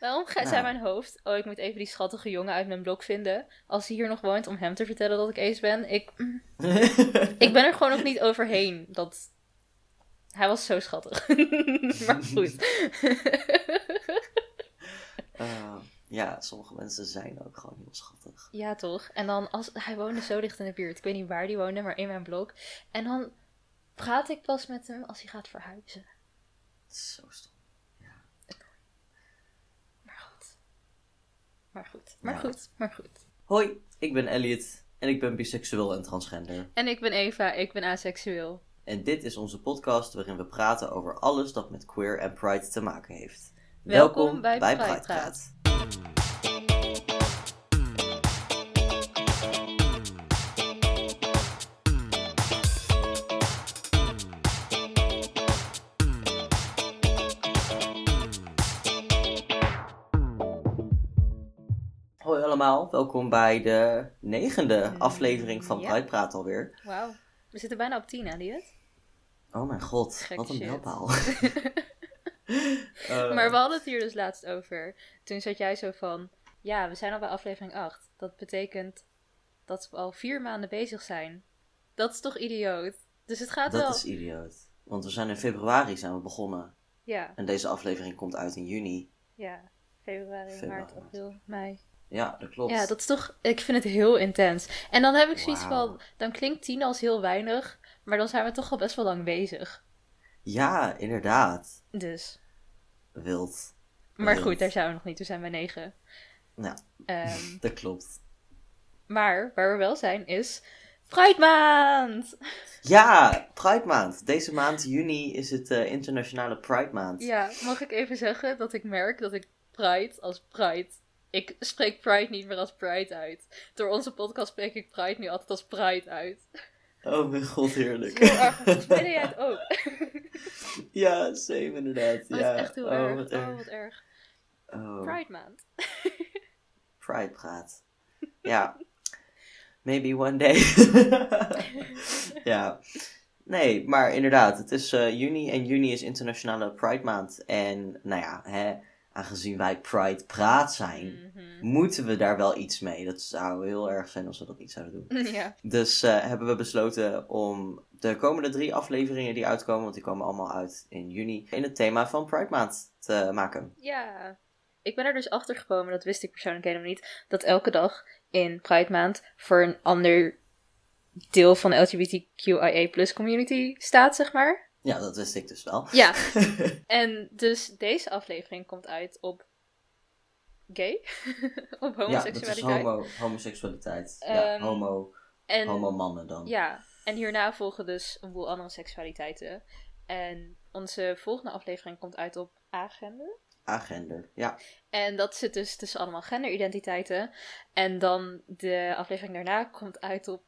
Waarom ga- Nou. zei mijn hoofd, oh ik moet even die schattige jongen uit mijn blok vinden. Als hij hier nog woont om hem te vertellen dat ik ace ben. Ik, mm, ik ben er gewoon nog niet overheen. Dat... Hij was zo schattig. maar goed. Eh, ja, sommige mensen zijn ook gewoon heel schattig. ja toch. En dan, als, hij woonde zo dicht in de buurt. Ik weet niet waar die woonde, maar in mijn blok. En dan praat ik pas met hem als hij gaat verhuizen. Zo stom. Maar goed. Maar goed. Maar Ja. goed. Maar goed. Hoi, ik ben Elliot en ik ben biseksueel en transgender. En ik ben Eva, ik ben aseksueel. En dit is onze podcast waarin we praten over alles dat met queer en pride te maken heeft. Welkom bij Pride Pride Praat. Allemaal, welkom bij de negende aflevering van ja. Praat alweer. Wauw. We zitten bijna op 10 aan die het. Oh mijn god, wat een mijlpaal. Eh, Maar we hadden het hier dus laatst over. Toen zat jij zo van, ja, we zijn al bij aflevering 8. Dat betekent dat we al vier maanden bezig zijn. Dat is toch idioot? Dus het gaat wel. Dat is idioot. Want we zijn in februari zijn we begonnen. Ja, En deze aflevering komt uit in juni. ja. Februari, Februari, maart, april, mei. Ja, dat klopt. Ja, dat is toch... Ik vind het heel intens. En dan heb ik zoiets van... Dan klinkt 10 als heel weinig. Maar dan zijn we toch al best wel lang bezig. Ja, inderdaad. Dus... Wild. Maar Wild. goed, daar zijn we nog niet. We zijn bij 9. Ja, Ehm, dat klopt. maar waar we wel zijn is... Pride Maand! Ja, Pride Maand. Deze maand, juni, is het eh, internationale Pride Maand. Ja, mag ik even zeggen dat ik merk dat ik Pride als Pride... Ik spreek Pride niet meer als Pride uit. Door onze podcast spreek ik Pride nu altijd als Pride uit. Oh mijn god, heerlijk. Heel erg. Volgens mij jij het ook. ja, same inderdaad. Dat ja. is echt heel oh, erg. Wat Oh, erg. wat erg. Oh, Pride Maand. Pride praat. Ja. Maybe one day. ja. Nee, maar inderdaad, het is eh, juni en juni is internationale Pride maand. En nou ja, hè, aangezien wij Pride praat zijn, Mhm. moeten we daar wel iets mee. Dat zou heel erg zijn als we dat niet zouden doen. Ja. Dus eh, hebben we besloten om de komende drie afleveringen die uitkomen, want die komen allemaal uit in juni, in het thema van Pride maand te maken. Ja. Ik ben er dus achter gekomen, dat wist ik persoonlijk helemaal niet, dat elke dag in Pride Maand voor een ander deel van de LGBTQIA community staat, zeg maar. Ja, dat wist ik dus wel. Ja. En dus deze aflevering komt uit op gay, op Ja, dat is homoseksualiteit. homo, homoseksualiteit. ja, Ehm, homo, en, homo mannen dan. Ja, en hierna volgen dus een boel andere seksualiteiten. En onze volgende aflevering komt uit op agender. Agender, ja. En dat zit dus tussen allemaal genderidentiteiten. En dan de aflevering daarna komt uit op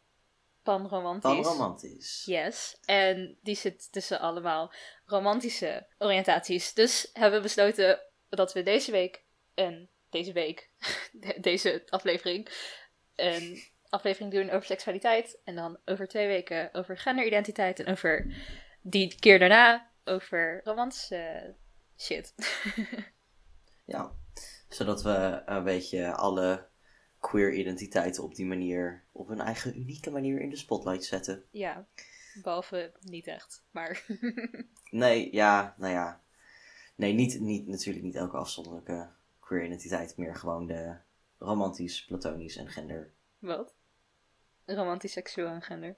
panromantisch. Panromantisch. Yes. En die zit tussen allemaal romantische oriëntaties. Dus hebben we besloten dat we deze week en deze week, de- deze aflevering, een aflevering doen over seksualiteit. En dan over twee weken over genderidentiteit. En over die keer daarna over romantische shit. Ja. Zodat we een beetje alle queer identiteiten op die manier, op een eigen unieke manier in de spotlight zetten. ja, behalve niet echt. Maar Nee, ja, nou ja. Nee, niet, niet, natuurlijk niet elke afzonderlijke queer identiteit, meer gewoon de romantisch, platonisch en gender. wat? Romantisch, seksueel en gender.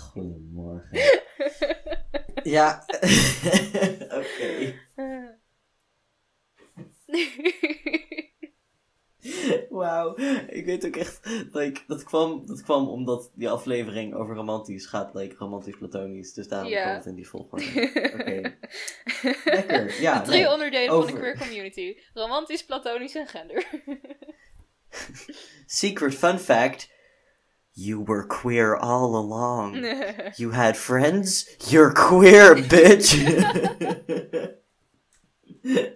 Goedemorgen. ja, oké. Wauw, ik weet ook echt, like, dat, kwam, dat kwam omdat die aflevering over romantisch gaat, like, romantisch platonisch, dus daarom kwam het in die volgorde. Oké. Lekker, ja. de drie nee. onderdelen van de queer community. Romantisch, platonisch en gender. Secret fun fact, you were queer all along. You had friends? You're queer, bitch!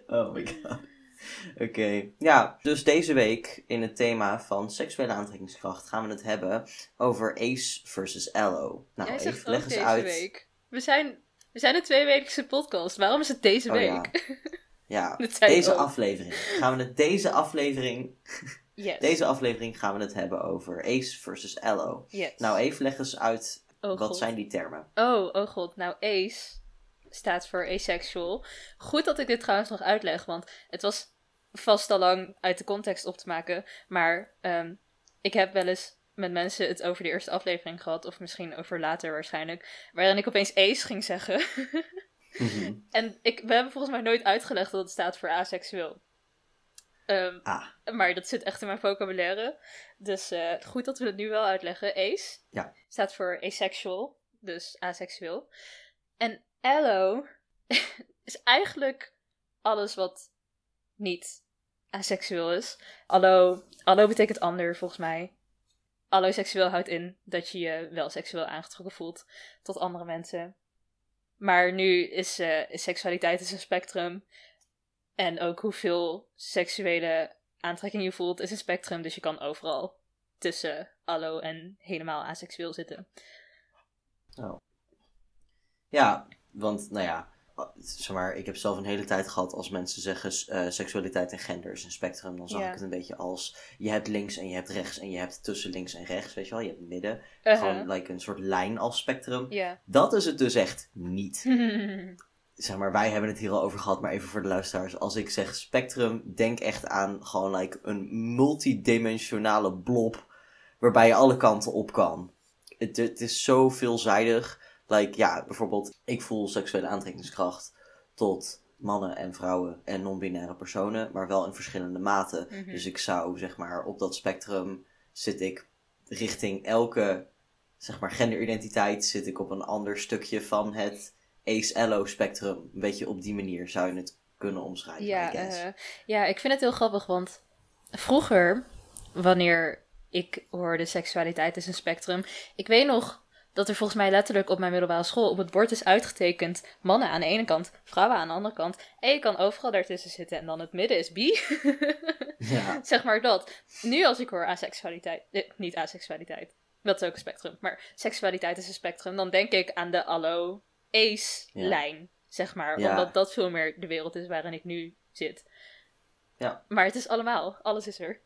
oh my god. Oké, ja, dus deze week in het thema van seksuele aantrekkingskracht gaan we het hebben over Ace versus Aloe. Nou, Jij zegt even leg eens deze uit. week. We zijn We zijn een tweewekelijkse podcast. Waarom is het deze Oh, week? Ja, deze ook. aflevering. Gaan we het deze aflevering. Yes. Deze aflevering gaan we het hebben over Ace versus. Yes. Nou, even leg eens uit. Oh, wat God. zijn die termen? Oh, oh god. Nou, ace staat voor asexual. Goed dat ik dit trouwens nog uitleg, want het was vast al lang uit de context op te maken. Maar ehm, ik heb wel eens met mensen het over de eerste aflevering gehad, of misschien over later waarschijnlijk, waarin ik opeens ace ging zeggen. Mhm. en ik, we hebben volgens mij nooit uitgelegd dat het staat voor aseksueel. Ehm, ah, maar dat zit echt in mijn vocabulaire. Dus eh, goed dat we het nu wel uitleggen. Ace Ja. staat voor asexual, dus aseksueel. En allo is eigenlijk alles wat niet aseksueel is. Allo, allo betekent ander volgens mij. Alloseksueel houdt in dat je je wel seksueel aangetrokken voelt tot andere mensen. Maar nu is, eh, is seksualiteit is een spectrum. En ook hoeveel seksuele aantrekking je voelt is een spectrum. Dus je kan overal tussen allo en helemaal aseksueel zitten. ja, want nou ja, zeg maar, ik heb zelf een hele tijd gehad als mensen zeggen eh, seksualiteit en gender is een spectrum. Dan zag Ja. ik het een beetje als je hebt links en je hebt rechts en je hebt tussen links en rechts, weet je wel. Je hebt midden. Uh-huh. Gewoon like een soort lijn als spectrum. Dat is het dus echt niet. zeg maar, wij hebben het hier al over gehad, maar even voor de luisteraars. Als ik zeg spectrum, denk echt aan gewoon like een multidimensionale blob waarbij je alle kanten op kan. Het, het is zo veelzijdig. Like, ja, bijvoorbeeld, ik voel seksuele aantrekkingskracht tot mannen en vrouwen en non-binaire personen, maar wel in verschillende maten. Mhm. Dus ik zou, zeg maar, op dat spectrum zit ik richting elke, zeg maar, genderidentiteit zit ik op een ander stukje van het ace-allo-spectrum. Een beetje op die manier zou je het kunnen omschrijven, Ja, eh, ja, ik vind het heel grappig, want vroeger, wanneer ik hoorde seksualiteit is een spectrum, ik weet nog dat er volgens mij letterlijk op mijn middelbare school op het bord is uitgetekend mannen aan de ene kant, vrouwen aan de andere kant. En je kan overal daartussen zitten en dan het midden is bi. ja. zeg maar dat. Nu als ik hoor aseksualiteit, eh, niet aseksualiteit, dat is ook een spectrum, maar seksualiteit is een spectrum, dan denk ik aan de allo ace Ja. lijn, zeg maar. Ja. Omdat dat veel meer de wereld is waarin ik nu zit. Ja. Maar het is allemaal, alles is er.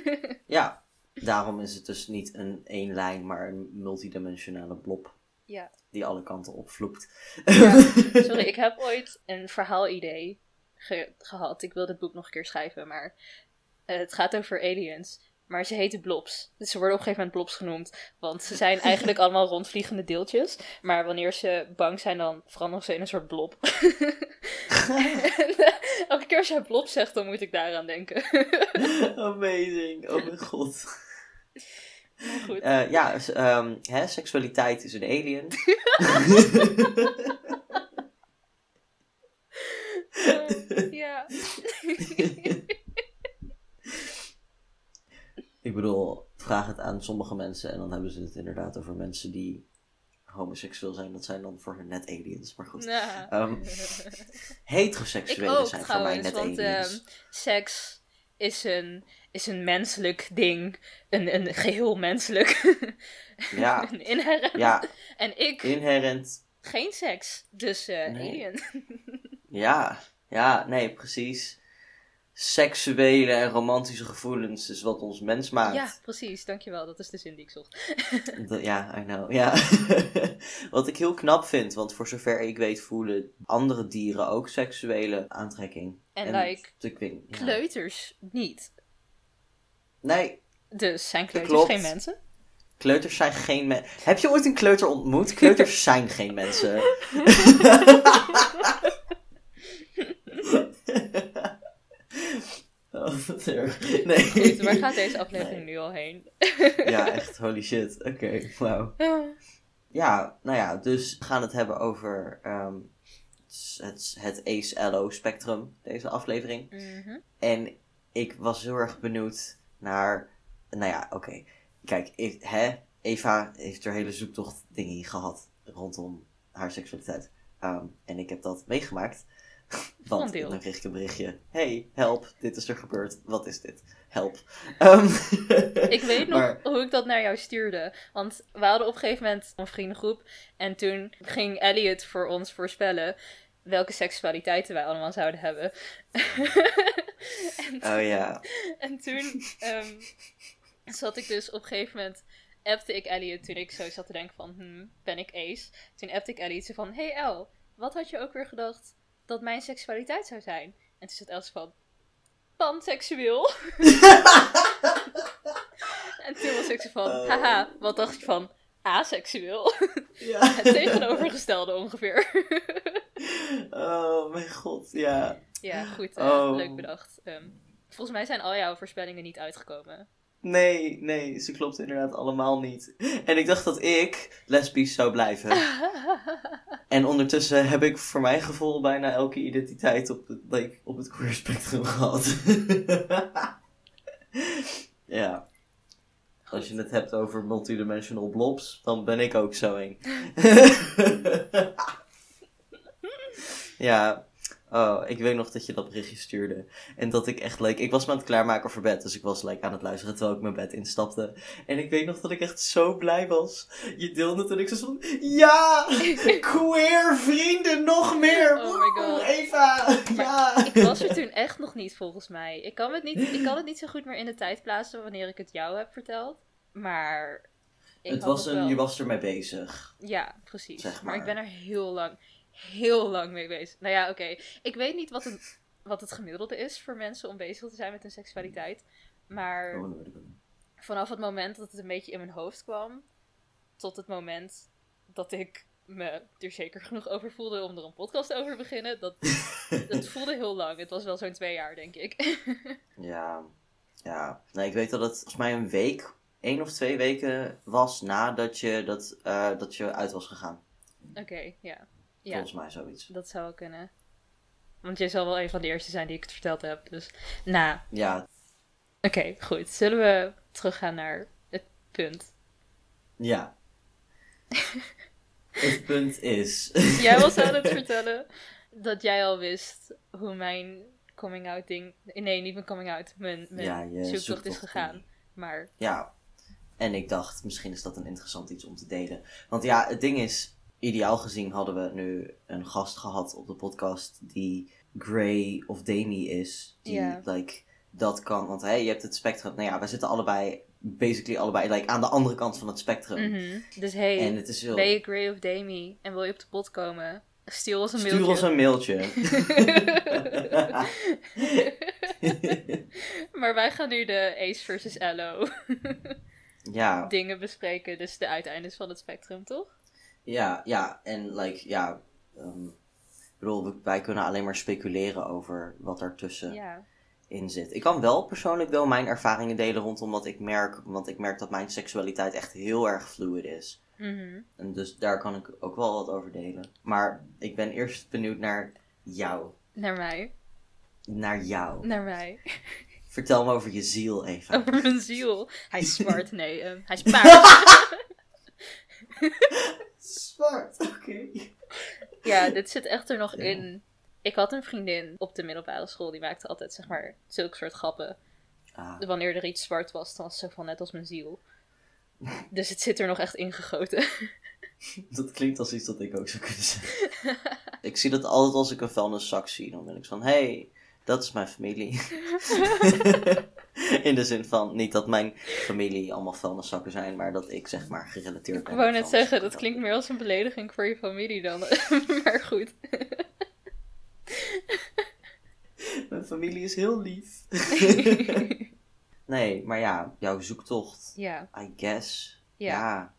ja, daarom is het dus niet een één lijn, maar een multidimensionale blob ja. die alle kanten opvloept. Ja, Sorry, ik heb ooit een verhaalidee ge- gehad. Ik wil dit boek nog een keer schrijven, maar eh, het gaat over aliens. Maar ze heten blobs. Dus ze worden op een gegeven moment blobs genoemd. Want ze zijn eigenlijk allemaal rondvliegende deeltjes. Maar wanneer ze bang zijn, dan veranderen ze in een soort blob. En, elke keer als jij blob zegt, dan moet ik daaraan denken. Amazing, oh mijn god. Maar goed. Eh, ja, ehm, hè, seksualiteit is een alien. Eh, ja. Ik bedoel, vraag het aan sommige mensen en dan hebben ze het inderdaad over mensen die homoseksueel zijn. Dat zijn dan voor hun net aliens, maar goed. Nou. Ehm, Heteroseksuelen ook zijn voor mij net want aliens. ehm, seks is een, is een menselijk ding. Een, een geheel menselijk. Ja. een inherent. ja, En ik, inherent. geen seks. Dus eh Nee. alien. Ja, ja, nee, precies. Seksuele en romantische gevoelens is wat ons mens maakt. ja, precies. Dankjewel. Dat is de zin die ik zocht. Ja, I know. Ja. Wat ik heel knap vind, want voor zover ik weet voelen andere dieren ook seksuele aantrekking. En like ik weet, ja. Kleuters niet. Nee, Dus zijn kleuters klopt. geen mensen? kleuters zijn geen mensen. Heb je ooit een kleuter ontmoet? Kleuters zijn geen mensen. oh. Nee. Goed, waar gaat deze aflevering Nee. nu al heen? Ja, echt, holy shit. Oké, wauw. Ja, nou ja, dus we gaan het hebben over ehm, het, het Ace-Allo spectrum, deze aflevering. Mhm. En ik was heel erg benieuwd naar, nou ja, oké. Kijk, ik- hè, Eva heeft er hele zoektocht dingen gehad rondom haar seksualiteit. Ehm, en ik heb dat meegemaakt. Want dan kreeg ik een berichtje. Hey, help, dit is er gebeurd. Wat is dit? Help. Ehm, Ik weet nog maar- hoe ik dat naar jou stuurde. Want we hadden op een gegeven moment een vriendengroep. En toen ging Elliot voor ons voorspellen welke seksualiteiten wij allemaal zouden hebben. en, Oh ja. en toen ehm, zat ik dus op een gegeven moment. Appte ik Elliot toen ik zo zat te denken van, hmm, ben ik ace? Toen appte ik Elliot zo van, hey El, wat had je ook weer gedacht dat mijn seksualiteit zou zijn? En toen zat Els van, panseksueel. En toen was ik zo van, Oh. haha, wat dacht je van aseksueel? ja. Het tegenovergestelde ongeveer. Oh mijn god, ja. ja, goed, eh, Oh. leuk bedacht. Ehm, volgens mij zijn al jouw voorspellingen niet uitgekomen. Nee, nee, ze klopt inderdaad allemaal niet. En ik dacht dat ik lesbisch zou blijven. En ondertussen heb ik voor mijn gevoel bijna elke identiteit op het, like, op het queer spectrum gehad. ja. Als je het hebt over multidimensional blobs, dan ben ik ook zo een. ja. Oh, ik weet nog dat je dat berichtje stuurde. En dat ik echt, like, ik was me aan het klaarmaken voor bed. Dus ik was like, aan het luisteren terwijl ik mijn bed instapte. En ik weet nog dat ik echt zo blij was. Je deelde het en ik zo van, ja! Queer vrienden, nog meer! Oh my god. Eva! Ja! ik was er toen echt nog niet, volgens mij. Ik kan, het niet, ik kan het niet zo goed meer in de tijd plaatsen wanneer ik het jou heb verteld. Maar... Ik het was een, wel- je was ermee bezig. Ja, precies. Zeg maar. ik ben er heel lang, heel lang mee bezig. Nou ja, oké. Ik weet niet wat, een, wat het gemiddelde is voor mensen om bezig te zijn met hun seksualiteit. Maar Oh, vanaf het moment dat het een beetje in mijn hoofd kwam, tot het moment dat ik me er zeker genoeg over voelde om er een podcast over te beginnen, dat, dat voelde heel lang. Het was wel zo'n twee jaar, denk ik. Ja, ja. Nee, ik weet dat het volgens mij een week, één of twee weken was nadat je, dat, eh, dat je uit was gegaan. Oké, ja. Ja, Volgens mij zoiets. dat zou wel kunnen. Want jij zal wel een van de eerste zijn die ik het verteld heb. Dus, nou, Ja, Oké, goed. Zullen we teruggaan naar het punt? ja. het punt is. Jij was aan het vertellen dat jij al wist hoe mijn coming out ding. Nee, niet mijn coming out. Mijn, mijn Ja, je zoektocht, zoektocht is gegaan. ding. Maar Ja. En ik dacht, misschien is dat een interessant iets om te delen. Want ja, het ding is, ideaal gezien hadden we nu een gast gehad op de podcast die Grey of Demi is. Die, like, dat kan. Want hey, je hebt het spectrum. Nou ja, wij zitten allebei, basically allebei, like, aan de andere kant van het spectrum. mhm. dus hey, En het is heel... ben je Grey of Demi en wil je op de pod komen? Stuur ons een Stuur ons mailtje. een mailtje. maar wij gaan nu de Ace versus Elo ja, dingen bespreken. Dus de uiteindes van het spectrum, toch? Ja, ja. En like, ja. ehm, ik bedoel, wij kunnen alleen maar speculeren over wat ertussen Ja. in zit. Ik kan wel persoonlijk wel mijn ervaringen delen rondom wat ik merk. Want ik merk dat mijn seksualiteit echt heel erg fluid is. Mhm. En dus daar kan ik ook wel wat over delen. Maar ik ben eerst benieuwd naar jou. Naar mij. Naar jou. Naar mij. Vertel me over je ziel, Eva. Over mijn ziel. Hij is zwart, nee. ehm, hij is paars. Zwart, oké. ja, dit zit echt er nog Ja. in. Ik had een vriendin op de middelbare school. Die maakte altijd, zeg maar, zulke soort grappen. Ah, Wanneer er iets zwart was, dan was het zo van net als mijn ziel. Dus het zit er nog echt ingegoten. dat klinkt als iets dat ik ook zou kunnen zeggen. ik zie dat altijd als ik een vuilniszak zie. Dan ben ik van, hé, hey, dat is mijn familie. in de zin van, niet dat mijn familie allemaal vuilniszakken zijn, maar dat ik zeg maar gerelateerd Ik ben. wou aan net zeggen, dat klinkt meer als een belediging voor je familie dan. maar goed. Mijn familie is heel lief. nee, maar ja, jouw zoektocht. ja. I guess. Ja. Ja.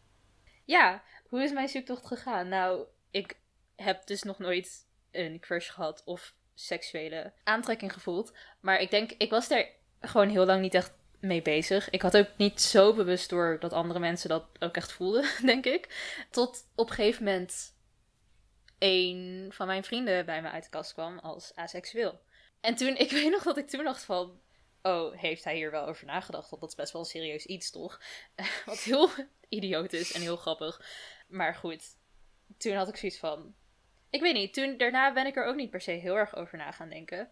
Ja, hoe is mijn zoektocht gegaan? Nou, ik heb dus nog nooit een crush gehad of seksuele aantrekking gevoeld. Maar ik denk, ik was daar gewoon heel lang niet echt mee bezig. Ik had ook niet zo bewust door dat andere mensen dat ook echt voelden, denk ik. Tot op een gegeven moment een van mijn vrienden bij me uit de kast kwam als aseksueel. En toen, ik weet nog dat ik toen dacht van... Oh, heeft hij hier wel over nagedacht? Want dat is best wel een serieus iets, toch? Wat heel idioot is en heel grappig. Maar goed, toen had ik zoiets van... ik weet niet, toen daarna ben ik er ook niet per se heel erg over na gaan denken.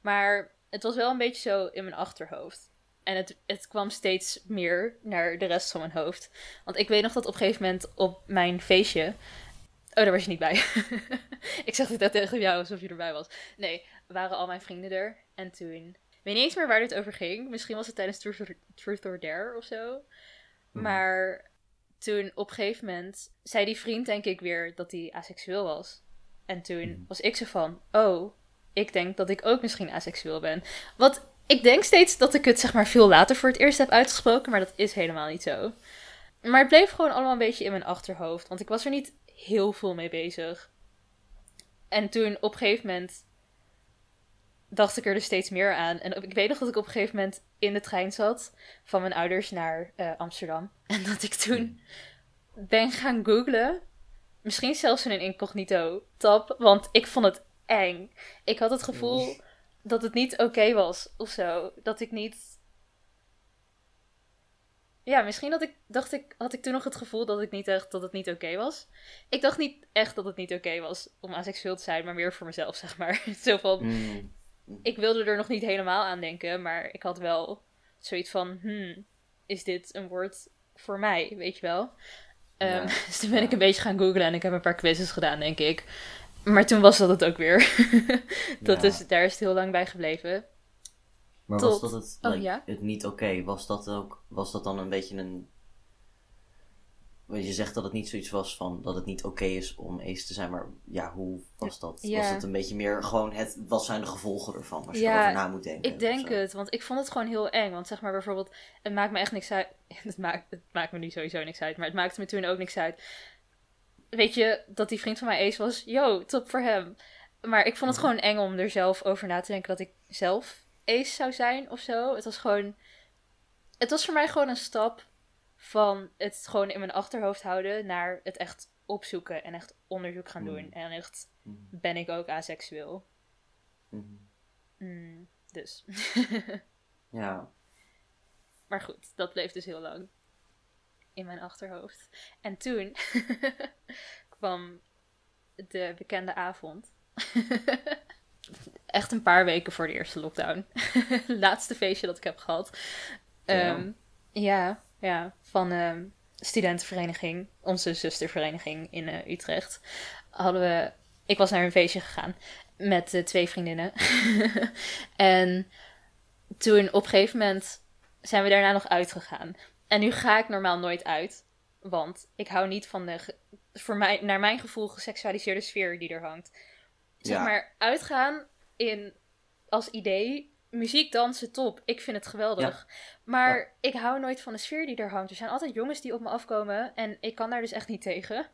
Maar het was wel een beetje zo in mijn achterhoofd. En het, het kwam steeds meer naar de rest van mijn hoofd. Want ik weet nog dat op een gegeven moment op mijn feestje. Oh, daar was je niet bij. ik zeg dit net tegen jou alsof je erbij was. Nee, waren al mijn vrienden er. En toen. Ik weet niet eens meer waar dit over ging. Misschien was het tijdens Truth or, Truth or Dare of zo. Mhm. Maar toen op een gegeven moment zei die vriend, denk ik weer, dat hij asexueel was. En toen Mhm. was ik zo van: Oh, ik denk dat ik ook misschien asexueel ben. Wat ik denk steeds dat ik het zeg maar veel later voor het eerst heb uitgesproken, maar dat is helemaal niet zo. Maar het bleef gewoon allemaal een beetje in mijn achterhoofd, want ik was er niet heel veel mee bezig. En toen op een gegeven moment dacht ik er dus steeds meer aan. En ik weet nog dat ik op een gegeven moment in de trein zat van mijn ouders naar eh, Amsterdam. En dat ik toen ben gaan googlen. Misschien zelfs in een incognito tab, want ik vond het eng. Ik had het gevoel dat het niet oké was of zo. Dat ik niet. Ja, misschien dat ik, dacht ik, had ik toen nog het gevoel dat ik niet echt dat het niet oké was. Ik dacht niet echt dat het niet oké was om asexueel te zijn, maar meer voor mezelf, zeg maar. Zo van, Mm. ik wilde er nog niet helemaal aan denken, maar ik had wel zoiets van, hmm, is dit een woord voor mij, weet je wel? Ehm, Ja, dus toen ben ik een beetje gaan googlen en ik heb een paar quizzes gedaan, denk ik. Maar toen was dat het ook weer. dat Ja. is, daar is het heel lang bij gebleven. Maar tot- was dat het, Oh, ja? het niet oké? Was dat ook, was dat dan een beetje een... Je zegt dat het niet zoiets was van dat het niet oké is om ace te zijn, maar ja, hoe was dat? Ja. Was het een beetje meer gewoon het, wat zijn de gevolgen ervan als je Ja, erover na moet denken? Ik denk het, want ik vond het gewoon heel eng. Want zeg maar bijvoorbeeld, het maakt me echt niks uit. Het maakt, het maakt me nu sowieso niks uit, maar het maakte me toen ook niks uit. Weet je, dat die vriend van mij ace was, yo, top voor hem. Maar ik vond het gewoon eng om er zelf over na te denken dat ik zelf ace zou zijn of zo. Het was gewoon, het was voor mij gewoon een stap van het gewoon in mijn achterhoofd houden naar het echt opzoeken en echt onderzoek gaan doen. Mhm. En echt, Mhm, ben ik ook aseksueel? mhm. Mm, dus. Ja, Maar goed, dat bleef dus heel lang in mijn achterhoofd. En toen kwam de bekende avond. Echt een paar weken voor de eerste lockdown. Laatste feestje dat ik heb gehad. Ja. Ehm, ja, ja, van ehm studentenvereniging, onze zustervereniging in eh, Utrecht. Hadden we, ik was naar een feestje gegaan met twee vriendinnen. en toen op een gegeven moment zijn we daarna nog uitgegaan. En nu ga ik normaal nooit uit. Want ik hou niet van de, voor mij, naar mijn gevoel, geseksualiseerde sfeer die er hangt. Zeg Ja. maar, uitgaan in, als idee, muziek, dansen, top. Ik vind het geweldig. Maar Ja. ik hou nooit van de sfeer die er hangt. Er zijn altijd jongens die op me afkomen. En ik kan daar dus echt niet tegen.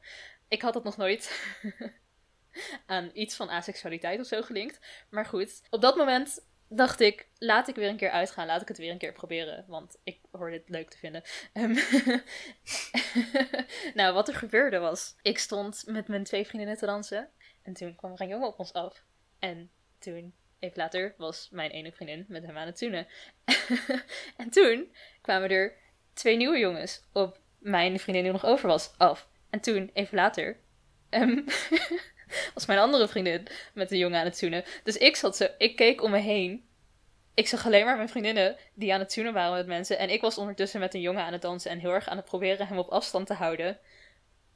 Ik had dat nog nooit aan iets van aseksualiteit of zo gelinkt. Maar goed, op dat moment dacht ik, laat ik weer een keer uitgaan. Laat ik het weer een keer proberen. Want ik hoor dit leuk te vinden. Ehm, nou, wat er gebeurde was, ik stond met mijn twee vriendinnen te dansen. En toen kwam er een jongen op ons af. En toen, even later, was mijn ene vriendin met hem aan het zoenen. en toen kwamen er twee nieuwe jongens op mijn vriendin die nog over was af. En toen, even later, ehm, was mijn andere vriendin met een jongen aan het zoenen. Dus ik zat zo, ik keek om me heen. Ik zag alleen maar mijn vriendinnen die aan het zoenen waren met mensen. En ik was ondertussen met een jongen aan het dansen en heel erg aan het proberen hem op afstand te houden.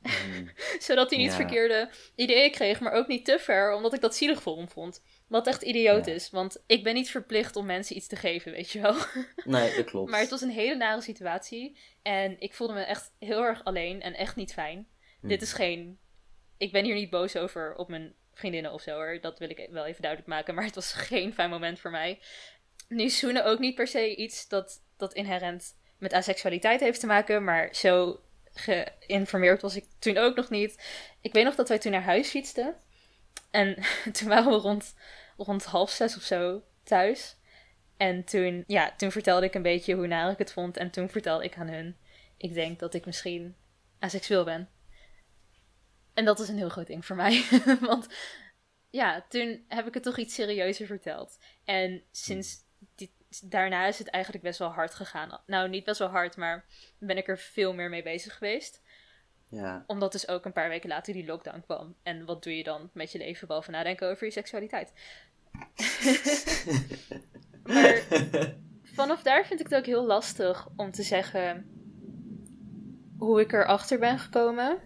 Mhm. Zodat hij niet Ja. verkeerde ideeën kreeg, maar ook niet te ver, omdat ik dat zielig voor hem vond. Wat echt idioot Ja. is, want ik ben niet verplicht om mensen iets te geven, weet je wel. nee, dat klopt. Maar het was een hele nare situatie. En ik voelde me echt heel erg alleen en echt niet fijn. Mhm. Dit is geen. Ik ben hier niet boos over op mijn vriendinnen of zo hoor. Dat wil ik wel even duidelijk maken. Maar het was geen fijn moment voor mij. Nu zoenen ook niet per se iets dat, dat inherent met asexualiteit heeft te maken. Maar zo geïnformeerd was ik toen ook nog niet. Ik weet nog dat wij toen naar huis fietsten. En toen waren we rond, rond half zes of zo thuis. En toen, ja, toen vertelde ik een beetje hoe naar ik het vond. En toen vertelde ik aan hun, ik denk dat ik misschien asexueel ben. En dat is een heel groot ding voor mij. Want ja, toen heb ik het toch iets serieuzer verteld. En sinds die, daarna is het eigenlijk best wel hard gegaan. Nou, niet best wel hard, maar ben ik er veel meer mee bezig geweest. Ja. Omdat dus ook een paar weken later die lockdown kwam. En wat doe je dan met je leven behalve nadenken over je seksualiteit? maar vanaf daar vind ik het ook heel lastig om te zeggen hoe ik erachter ben gekomen.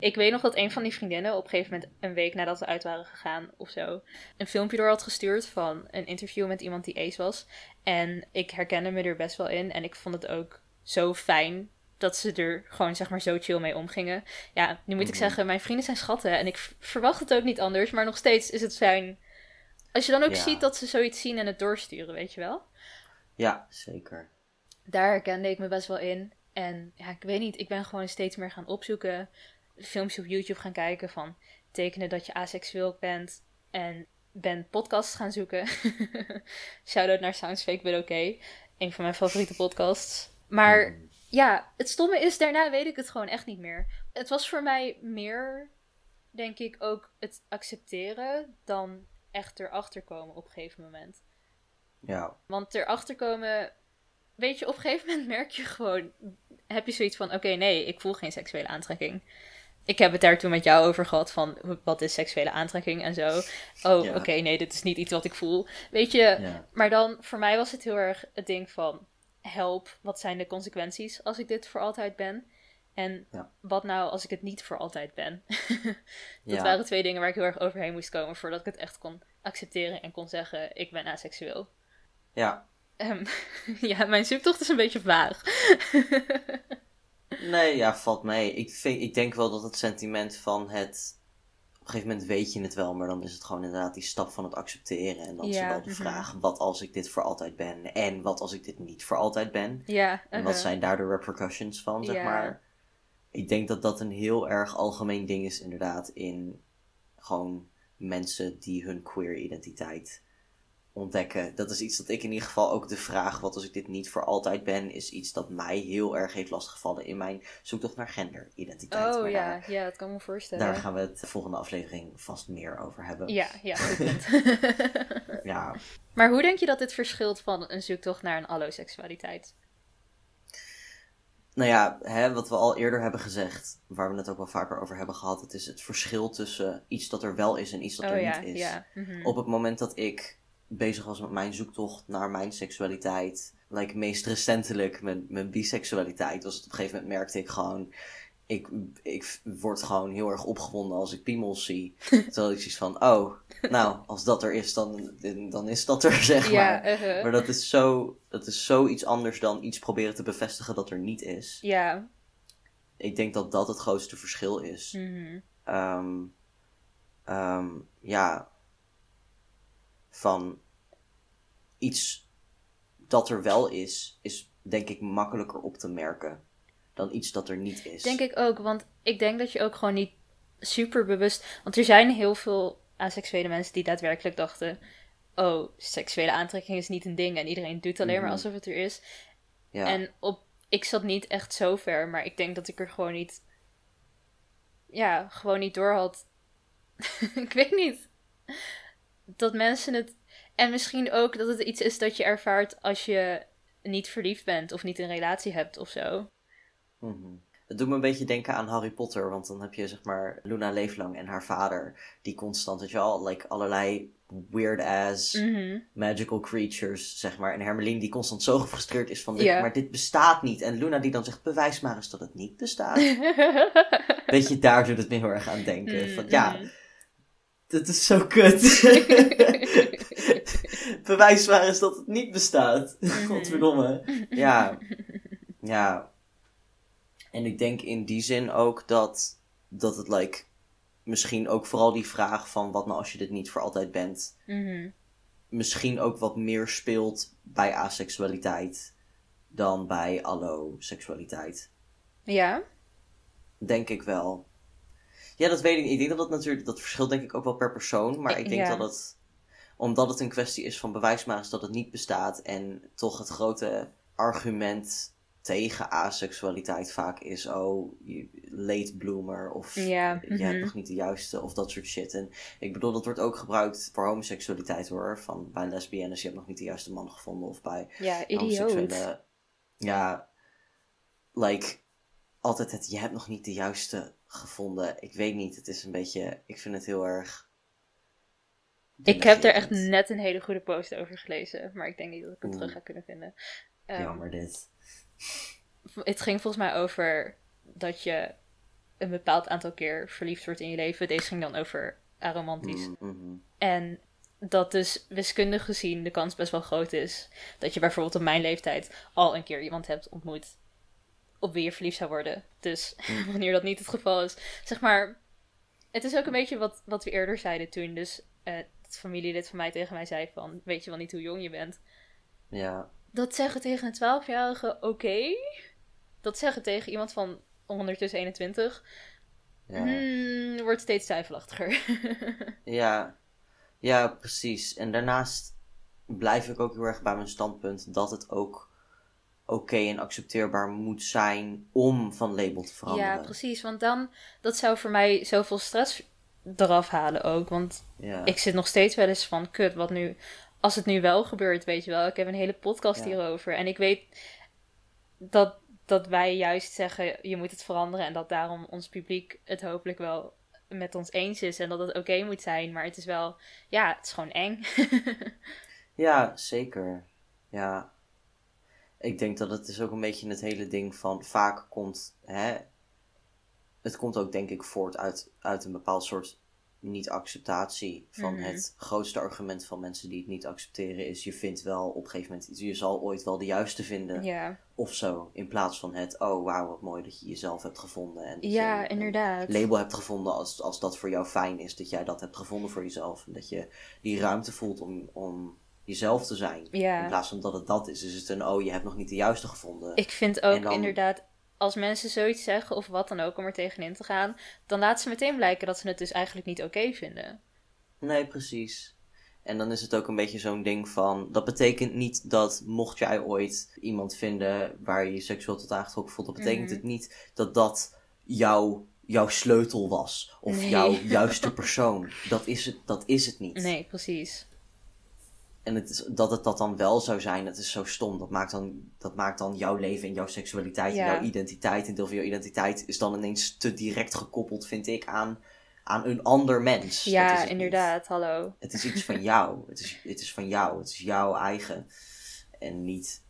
Ik weet nog dat een van die vriendinnen op een gegeven moment, een week nadat we uit waren gegaan of zo, een filmpje door had gestuurd van een interview met iemand die ace was. En ik herkende me er best wel in. En ik vond het ook zo fijn dat ze er gewoon zeg maar zo chill mee omgingen. Ja, nu moet ik Mhm. zeggen, mijn vrienden zijn schatten en ik verwacht het ook niet anders, maar nog steeds is het fijn. Als je dan ook Ja. ziet dat ze zoiets zien en het doorsturen, weet je wel? ja, zeker. Daar herkende ik me best wel in. En ja, ik weet niet, ik ben gewoon steeds meer gaan opzoeken. Filmpjes op YouTube gaan kijken van tekenen dat je aseksueel bent. En ben podcasts gaan zoeken. Shout-out naar Sounds Fake But Okay. Een van mijn favoriete podcasts. Maar Mhm. ja, het stomme is, daarna weet ik het gewoon echt niet meer. Het was voor mij meer, denk ik, ook het accepteren dan echt erachter komen op een gegeven moment. Ja. Want erachter komen, weet je, op een gegeven moment merk je gewoon, heb je zoiets van, oké, nee, ik voel geen seksuele aantrekking. Ik heb het daar toen met jou over gehad van, wat is seksuele aantrekking en zo. Oh, Ja. oké, nee, dit is niet iets wat ik voel. Weet je, Ja. maar dan, voor mij was het heel erg het ding van, help, wat zijn de consequenties als ik dit voor altijd ben? En Ja. wat nou als ik het niet voor altijd ben? dat waren twee dingen waar ik heel erg overheen moest komen voordat ik het echt kon accepteren en kon zeggen, ik ben aseksueel. ja. Ehm, ja, mijn zoektocht is een beetje vaag. Nee, ja, valt mee. Ik, vind, ik denk wel dat het sentiment van het. Op een gegeven moment weet je het wel, maar dan is het gewoon inderdaad die stap van het accepteren. En dan is Ja, wel de mhm. vraag: wat als ik dit voor altijd ben? En wat als ik dit niet voor altijd ben? ja, En wat uh-huh. zijn daar de repercussions van, zeg Ja. maar? Ik denk dat dat een heel erg algemeen ding is, inderdaad, in gewoon mensen die hun queer identiteit ontdekken. Dat is iets dat ik in ieder geval ook de vraag, wat als ik dit niet voor altijd ben, is iets dat mij heel erg heeft lastiggevallen in mijn zoektocht naar genderidentiteit. Oh Maar ja, daar, ja, dat kan me voorstellen. daar gaan we het de volgende aflevering vast meer over hebben. Ja, ja, goed. Ja, maar hoe denk je dat dit verschilt van een zoektocht naar een alloseksualiteit? nou ja, hè, wat we al eerder hebben gezegd, waar we het ook wel vaker over hebben gehad, het is het verschil tussen iets dat er wel is en iets dat oh er ja, niet is. ja. mhm. Op het moment dat ik bezig was met mijn zoektocht naar mijn seksualiteit, like meest recentelijk mijn, mijn biseksualiteit, was het op een gegeven moment merkte ik gewoon, ik, ik word gewoon heel erg opgewonden als ik piemels zie. Terwijl ik zoiets van, oh, nou, als dat er is, dan, dan is dat er, zeg ja, maar. uh-huh. Maar dat is, zo, dat is zoiets anders dan iets proberen te bevestigen dat er niet is. ja. Ik denk dat dat het grootste verschil is. ehm, ja, van iets dat er wel is, is denk ik makkelijker op te merken dan iets dat er niet is. Denk ik ook, want ik denk dat je ook gewoon niet super bewust. Want er zijn heel veel aseksuele mensen die daadwerkelijk dachten: oh, seksuele aantrekking is niet een ding en iedereen doet alleen maar Mhm. alsof het er is. ja. En op, ik zat niet echt zo ver, maar ik denk dat ik er gewoon niet. Ja, gewoon niet door had. ik weet niet. Dat mensen het. En misschien ook dat het iets is dat je ervaart als je niet verliefd bent of niet een relatie hebt of zo. Mhm. Het doet me een beetje denken aan Harry Potter, want dan heb je zeg maar Luna Leeflang en haar vader, die constant, weet je al, like allerlei weird ass Mhm. magical creatures, zeg maar. En Hermeline die constant zo gefrustreerd is van, dit, maar dit bestaat niet. En Luna die dan zegt, bewijs maar eens dat het niet bestaat. Weet je, daar doet het me heel erg aan denken. Mm, Van, ja, dit is zo kut. bewijs maar eens dat het niet bestaat. Mhm. Godverdomme. Ja, ja. En ik denk in die zin ook dat, dat het like, misschien ook vooral die vraag van wat nou als je dit niet voor altijd bent, Mhm. misschien ook wat meer speelt bij aseksualiteit dan bij alloseksualiteit. Ja. Denk ik wel. Ja, dat weet ik niet. Ik denk dat dat natuurlijk, dat verschilt denk ik ook wel per persoon. Maar ik denk Ja. dat het, omdat het een kwestie is van bewijs maar eens dat het niet bestaat. En toch het grote argument tegen aseksualiteit vaak is, oh, je- late bloomer. Of Ja, je hebt mhm. nog niet de juiste, of dat soort shit. En ik bedoel, dat wordt ook gebruikt voor homoseksualiteit hoor. Van bij lesbiennes, je hebt nog niet de juiste man gevonden. Of bij Ja, idioot. homoseksuele... Ja, like, altijd het, je hebt nog niet de juiste gevonden. Ik weet niet, het is een beetje, ik vind het heel erg... Ik heb er echt net een hele goede post over gelezen, maar ik denk niet dat ik hem terug ga kunnen vinden. Ehm, Jammer dit. het ging volgens mij over dat je een bepaald aantal keer verliefd wordt in je leven. Deze ging dan over aromantisch. Mm, mhm. En dat dus wiskundig gezien de kans best wel groot is dat je bijvoorbeeld op mijn leeftijd al een keer iemand hebt ontmoet op wie je verliefd zou worden. Dus wanneer dat niet het geval is, zeg maar, het is ook een beetje wat, wat we eerder zeiden toen. Dus eh het familielid van mij tegen mij zei van, weet je wel niet hoe jong je bent? Ja, Dat zeggen tegen een 12-jarige, oké. Dat zeggen tegen iemand van ondertussen 21, ja. hmm, wordt steeds twijfelachtiger. Ja, ja, precies. En daarnaast blijf ik ook heel erg bij mijn standpunt dat het ook oké en accepteerbaar moet zijn om van label te veranderen. Ja, precies. Want dan, dat zou voor mij zoveel stress eraf halen ook. Want Ja, ik zit nog steeds wel eens van, kut, wat nu... Als het nu wel gebeurt, weet je wel. Ik heb een hele podcast Ja. hierover. En ik weet dat, dat wij juist zeggen, je moet het veranderen. En dat daarom ons publiek het hopelijk wel met ons eens is. En dat het oké moet zijn. Maar het is wel, ja, het is gewoon eng. ja, zeker. Ja. Ik denk dat het is ook een beetje het hele ding van vaak komt, hè, het komt ook denk ik voort uit, uit een bepaald soort niet-acceptatie van Mhm. het grootste argument van mensen die het niet accepteren is je vindt wel op een gegeven moment, iets- je zal ooit wel de juiste vinden. of zo. In plaats van het, oh wauw, wat mooi dat je jezelf hebt gevonden. En dat ja inderdaad. Label hebt gevonden als, als dat voor jou fijn is. Dat jij dat hebt gevonden voor jezelf. En dat je die ruimte voelt om, om jezelf te zijn. Ja. In plaats van dat het dat is, is het een, oh je hebt nog niet de juiste gevonden. Ik vind ook dan- inderdaad, als mensen zoiets zeggen of wat dan ook om er tegenin te gaan, dan laten ze meteen blijken dat ze het dus eigenlijk niet oké vinden. Nee, precies. En dan is het ook een beetje zo'n ding van. Dat betekent niet dat mocht jij ooit iemand vinden waar je je seksueel tot aangetrokken voelt, dat betekent Mhm. het niet dat dat jouw, jouw sleutel was. Of Nee. jouw juiste persoon. Dat is het, dat is het niet. Nee, precies. En het is, dat het dat dan wel zou zijn, dat is zo stom. Dat maakt dan, dat maakt dan jouw leven en jouw seksualiteit Ja. en jouw identiteit. Een deel van jouw identiteit is dan ineens te direct gekoppeld, vind ik, aan, aan een ander mens. Ja, niet. inderdaad, hallo. Het is iets van jou. Het is, het is van jou. Het is jouw eigen. En niet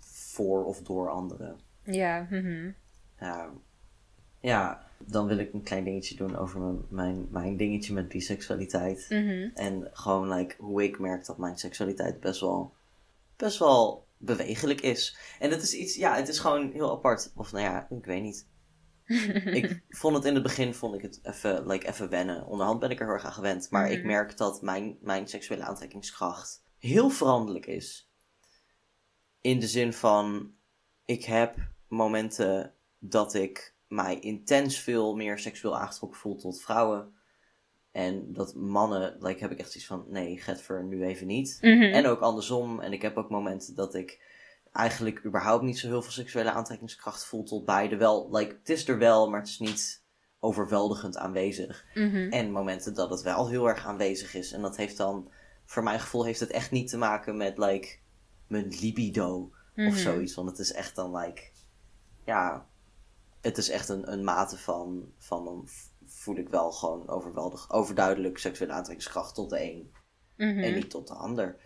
voor of door anderen. Ja, mhm. Ja, ja, dan wil ik een klein dingetje doen over mijn, mijn, mijn dingetje met biseksualiteit. Mhm. En gewoon like, hoe ik merk dat mijn seksualiteit best wel, best wel bewegelijk is. En het is iets, ja, het is gewoon heel apart. Of nou ja, ik weet niet. ik vond het in het begin vond ik het even, like, even wennen. Onderhand ben ik er heel erg aan gewend. Maar ik Mhm. merk dat mijn, mijn seksuele aantrekkingskracht heel veranderlijk is. In de zin van, ik heb momenten dat ik mij intens veel meer seksueel aangetrokken voel tot vrouwen. En dat mannen, like, heb ik echt zoiets van, nee, Getver, nu even niet. Mhm. En ook andersom. En ik heb ook momenten dat ik eigenlijk überhaupt niet zo heel veel seksuele aantrekkingskracht voel tot beide. Wel, like, het is er wel, maar het is niet overweldigend aanwezig. Mhm. En momenten dat het wel heel erg aanwezig is. En dat heeft dan, voor mijn gevoel, heeft het echt niet te maken met, like, mijn libido Mhm. of zoiets. Want het is echt dan, like, ja, het is echt een, een mate van, van dan voel ik wel gewoon overweldig, overduidelijk seksuele aantrekkingskracht tot de een Mhm. en niet tot de ander.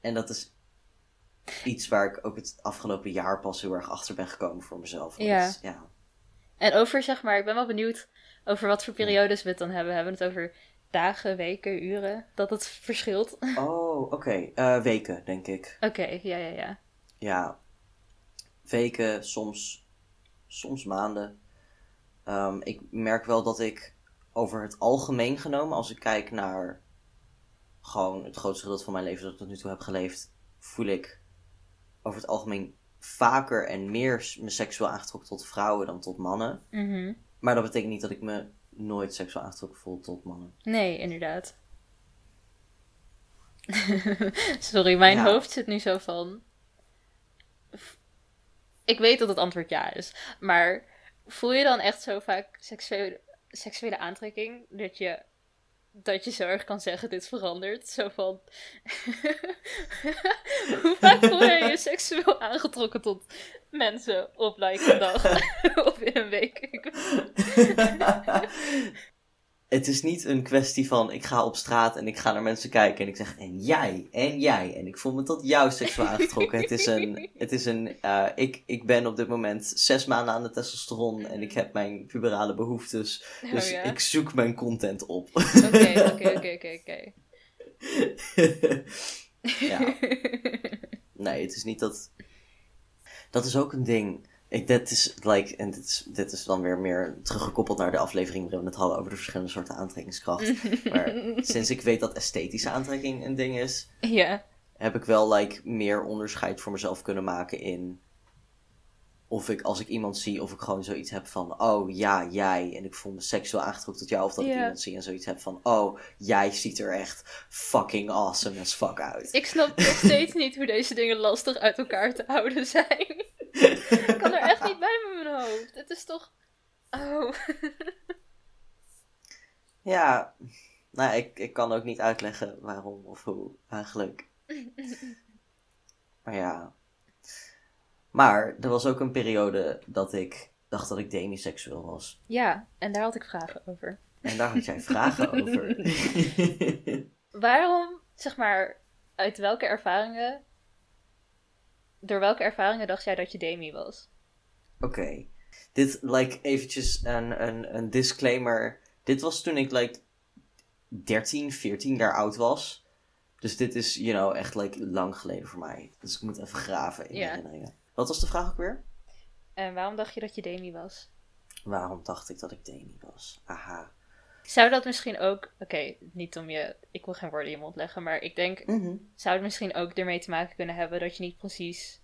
En dat is iets waar ik ook het afgelopen jaar pas heel erg achter ben gekomen voor mezelf. Ja. ja. En over, zeg maar, ik ben wel benieuwd over wat voor periodes we het dan hebben. Hebben we het over dagen, weken, uren? Dat het verschilt? Oké, Oh, oké. Eh, weken, denk ik. ja, ja, ja. Ja. Weken, soms, soms maanden. Ehm, ik merk wel dat ik over het algemeen genomen, als ik kijk naar gewoon het grootste gedeelte van mijn leven dat ik tot nu toe heb geleefd, voel ik over het algemeen vaker en meer me seksueel aangetrokken tot vrouwen dan tot mannen. Mhm. Maar dat betekent niet dat ik me nooit seksueel aangetrokken voel tot mannen. Nee, inderdaad. Sorry, mijn Ja. hoofd zit nu zo van. Ik weet dat het antwoord ja is, maar voel je dan echt zo vaak seksuele, seksuele aantrekking dat je dat je zo erg kan zeggen, dit verandert. Zo van, hoe vaak voel je je seksueel aangetrokken tot mensen op like een dag of in een week? het is niet een kwestie van ik ga op straat en ik ga naar mensen kijken en ik zeg en jij en jij en ik voel me tot jou seksueel aangetrokken. het is een, het is een uh, ik, ik ben op dit moment zes maanden aan de testosteron en ik heb mijn puberale behoeftes. Oh, dus ik zoek mijn content op. Oké, oké, oké, oké, oké. Ja. Nee, het is niet dat. Dat is ook een ding. Ik, dit is, like, en dit is, dit is dan weer meer teruggekoppeld naar de aflevering waarin we het hadden over de verschillende soorten aantrekkingskracht. maar sinds ik weet dat esthetische aantrekking een ding is, heb ik wel like, meer onderscheid voor mezelf kunnen maken in of ik als ik iemand zie, of ik gewoon zoiets heb van, oh ja, jij, en ik voel me seksueel aangetrokken tot jou, of dat ik iemand zie en zoiets heb van, oh, jij ziet er echt fucking awesome as fuck uit. Ik snap nog steeds niet hoe deze dingen lastig uit elkaar te houden zijn. Ik kan er echt niet bij met mijn hoofd. Het is toch. Oh. ja, nou, ik, ik kan ook niet uitleggen waarom of hoe eigenlijk. maar ja. Maar er was ook een periode dat ik dacht dat ik demiseksueel was. Ja, en daar had ik vragen over. En daar had jij vragen over. waarom, zeg maar, uit welke ervaringen door welke ervaringen dacht jij dat je Demi was? Oké. Dit, like, eventjes een, een, een disclaimer. Dit was toen ik, like, 13, 14 jaar oud was. Dus dit is, you know, echt, like, lang geleden voor mij. Dus ik moet even graven in herinneringen. Wat was de vraag ook weer? En waarom dacht je dat je Demi was? Waarom dacht ik dat ik Demi was? Aha. Zou dat misschien ook, oké, niet om je, ik wil geen woorden in je mond leggen, maar ik denk, mhm. zou het misschien ook ermee te maken kunnen hebben dat je niet precies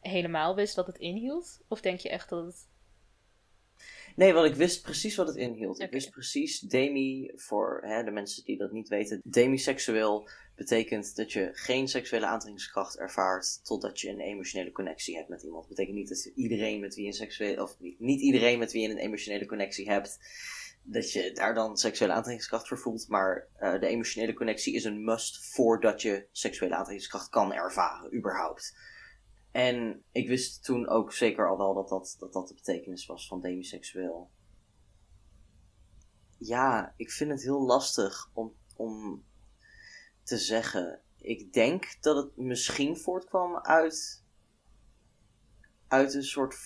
helemaal wist wat het inhield? Of denk je echt dat het. Nee, want ik wist precies wat het inhield. Ik wist precies, demi, voor hè, de mensen die dat niet weten, demiseksueel betekent dat je geen seksuele aantrekkingskracht ervaart totdat je een emotionele connectie hebt met iemand. Dat betekent niet dat iedereen met wie een seksuele, of niet, niet iedereen met wie je een emotionele connectie hebt, dat je daar dan seksuele aantrekkingskracht voor voelt. Maar uh, de emotionele connectie is een must voordat je seksuele aantrekkingskracht kan ervaren, überhaupt. En ik wist toen ook zeker al wel dat dat, dat, dat de betekenis was van demiseksueel. Ja, ik vind het heel lastig om, om te zeggen. Ik denk dat het misschien voortkwam uit. uit een soort.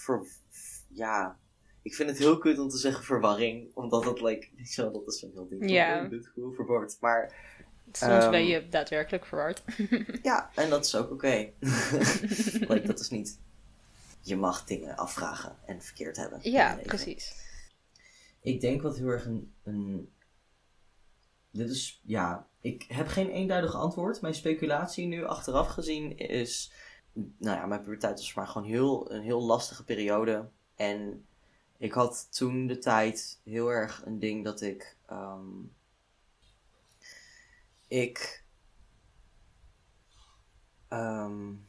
Ja, ik vind het heel kut om te zeggen verwarring, omdat het, like, zo, dat is zo'n heel ding. Ja. Dit verward. Maar. Soms ben je daadwerkelijk verward. ja, en dat is ook oké. like, dat is niet. Je mag dingen afvragen en verkeerd hebben. Ja, precies. Ik denk wat heel erg een, een. Dit is, ja. Ik heb geen eenduidig antwoord. Mijn speculatie nu achteraf gezien is. Nou ja, mijn puberteit was maar gewoon heel, een heel lastige periode. En ik had toen de tijd heel erg een ding dat ik. Ehm, ik. Um,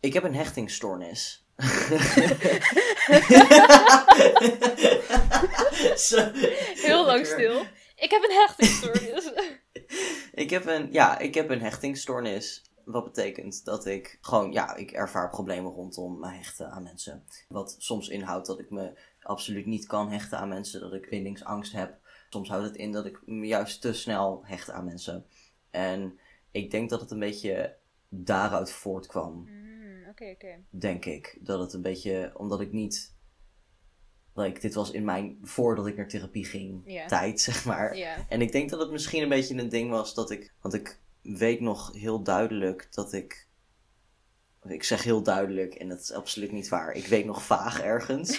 ik heb een hechtingstoornis. Heel lang stil. Ik heb een hechtingstoornis. ik heb een, ja, ik heb een hechtingstoornis. Wat betekent dat ik gewoon, ja, ik ervaar problemen rondom me hechten aan mensen. Wat soms inhoudt dat ik me absoluut niet kan hechten aan mensen, dat ik bindingsangst heb. Soms houdt het in dat ik me juist te snel hecht aan mensen. En ik denk dat het een beetje daaruit voortkwam. Mm, oké, oké. Denk ik. Dat het een beetje, omdat ik niet. Like, dit was in mijn, voordat ik naar therapie ging, tijd, zeg maar. En ik denk dat het misschien een beetje een ding was dat ik, want ik weet nog heel duidelijk dat ik. Ik zeg heel duidelijk en dat is absoluut niet waar. Ik weet nog vaag ergens.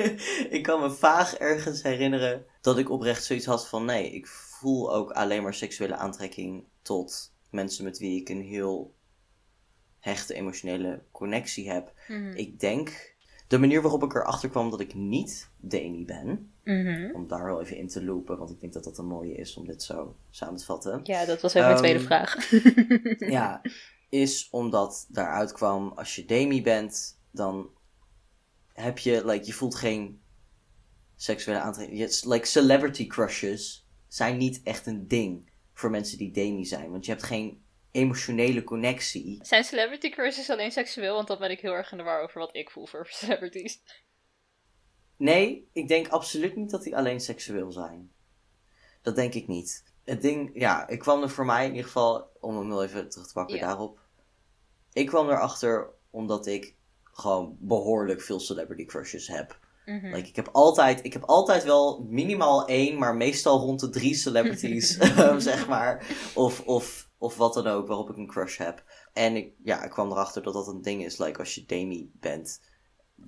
ik kan me vaag ergens herinneren dat ik oprecht zoiets had van nee, ik voel ook alleen maar seksuele aantrekking tot mensen met wie ik een heel hechte emotionele connectie heb. Mhm. Ik denk de manier waarop ik erachter kwam dat ik niet Demi ben, mhm. om daar wel even in te lopen, want ik denk dat dat een mooie is om dit zo samen te vatten. Ja, dat was ook mijn tweede Ehm, vraag. Ja, is omdat daaruit kwam, als je Demi bent, dan heb je, like, je voelt geen seksuele aantrekking. Like, celebrity crushes zijn niet echt een ding voor mensen die demi zijn. Want je hebt geen emotionele connectie. Zijn celebrity crushes alleen seksueel? Want dan ben ik heel erg in de war over wat ik voel voor celebrities. Nee, ik denk absoluut niet dat die alleen seksueel zijn. Dat denk ik niet. Het ding, ja, ik kwam er voor mij in ieder geval, om hem wel even terug te pakken Ja. daarop. Ik kwam erachter omdat ik gewoon behoorlijk veel celebrity crushes heb. Mhm. Like, ik, heb altijd, ik heb altijd wel minimaal één, maar meestal rond de drie celebrities, ehm, zeg maar. Of, of, of wat dan ook, waarop ik een crush heb. En ik, ja, ik kwam erachter dat dat een ding is. Like, als je Demi bent,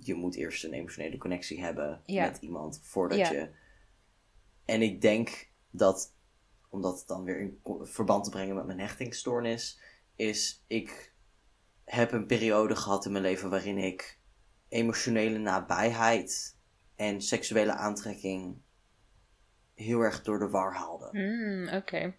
je moet eerst een emotionele connectie hebben Ja. met iemand voordat Ja. je. En ik denk dat, om dat dan weer in verband te brengen met mijn hechtingsstoornis, is ik heb een periode gehad in mijn leven waarin ik emotionele nabijheid en seksuele aantrekking heel erg door de war haalde. Mm, Oké.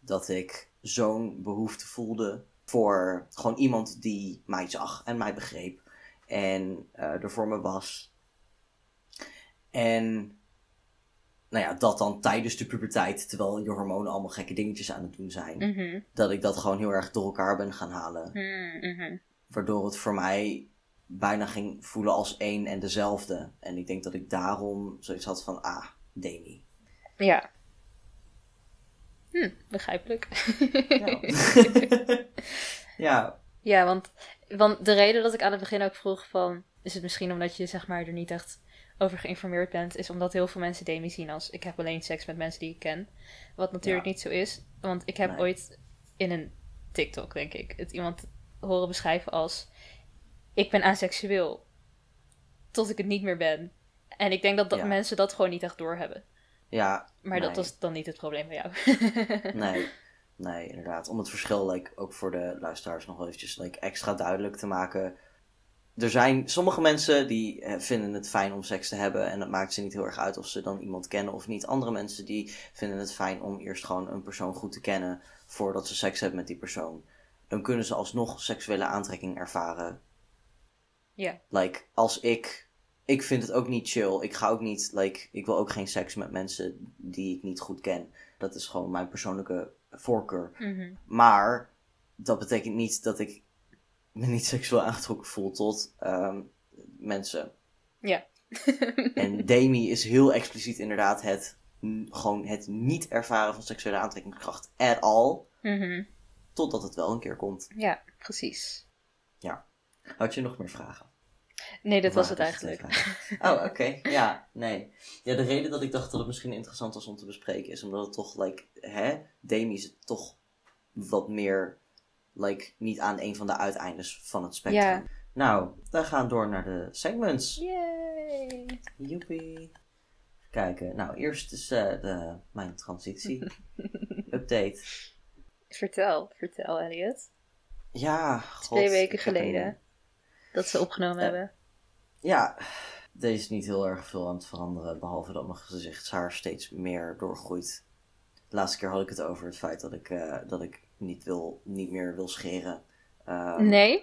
Dat ik zo'n behoefte voelde voor gewoon iemand die mij zag en mij begreep en eh, er voor me was. En nou ja, dat dan tijdens de puberteit, terwijl je hormonen allemaal gekke dingetjes aan het doen zijn, Mhm. dat ik dat gewoon heel erg door elkaar ben gaan halen. Mm, mhm. Waardoor het voor mij bijna ging voelen als één en dezelfde. En ik denk dat ik daarom zoiets had van, ah, Demi. Ja. Hm, begrijpelijk. Ja. ja, Ja, want, want de reden dat ik aan het begin ook vroeg van... Is het misschien omdat je zeg maar er niet echt over geïnformeerd bent... Is omdat heel veel mensen Demi zien als... Ik heb alleen seks met mensen die ik ken. Wat natuurlijk Ja. niet zo is. Want ik heb Nee. ooit in een TikTok, denk ik... Het iemand horen beschrijven als... Ik ben aseksueel. Tot ik het niet meer ben. En ik denk dat, dat Ja. mensen dat gewoon niet echt doorhebben. ja. Maar dat was dan niet het probleem bij jou. Nee, nee, inderdaad. Om het verschil like, ook voor de luisteraars nog eventjes like, extra duidelijk te maken. Er zijn sommige mensen die eh, vinden het fijn om seks te hebben. En het maakt ze niet heel erg uit of ze dan iemand kennen of niet. Andere mensen die vinden het fijn om eerst gewoon een persoon goed te kennen. Voordat ze seks hebben met die persoon. Dan kunnen ze alsnog seksuele aantrekking ervaren. ja. Like, als ik. Ik vind het ook niet chill. Ik ga ook niet. Like, ik wil ook geen seks met mensen die ik niet goed ken. Dat is gewoon mijn persoonlijke voorkeur. Mhm. Maar dat betekent niet dat ik me niet seksueel aangetrokken voel tot ehm, mensen. Ja. En Demi is heel expliciet inderdaad het. Gewoon het niet ervaren van seksuele aantrekkingskracht at all. Mhm. Totdat het wel een keer komt. Ja, precies. Had je nog meer vragen? Nee, Of was het eigenlijk. Oh, oké. Ja, nee. Ja, de reden dat ik dacht dat het misschien interessant was om te bespreken is omdat het toch, like, hè, Demi is het toch wat meer, like, niet aan een van de uiteindes van het spectrum. Ja. Nou, we gaan door naar de segments. Yay! Joepie. Even kijken. Nou, eerst is eh, de, mijn transitie. Update. Vertel, vertel Elliot. Ja, god. Twee weken geleden dat ze opgenomen hebben. Ja, er is niet heel erg veel aan het veranderen, behalve dat mijn gezichtshaar steeds meer doorgroeit. De laatste keer had ik het over het feit dat ik, eh, dat ik niet, wil, niet meer wil scheren. Ehm, Nee.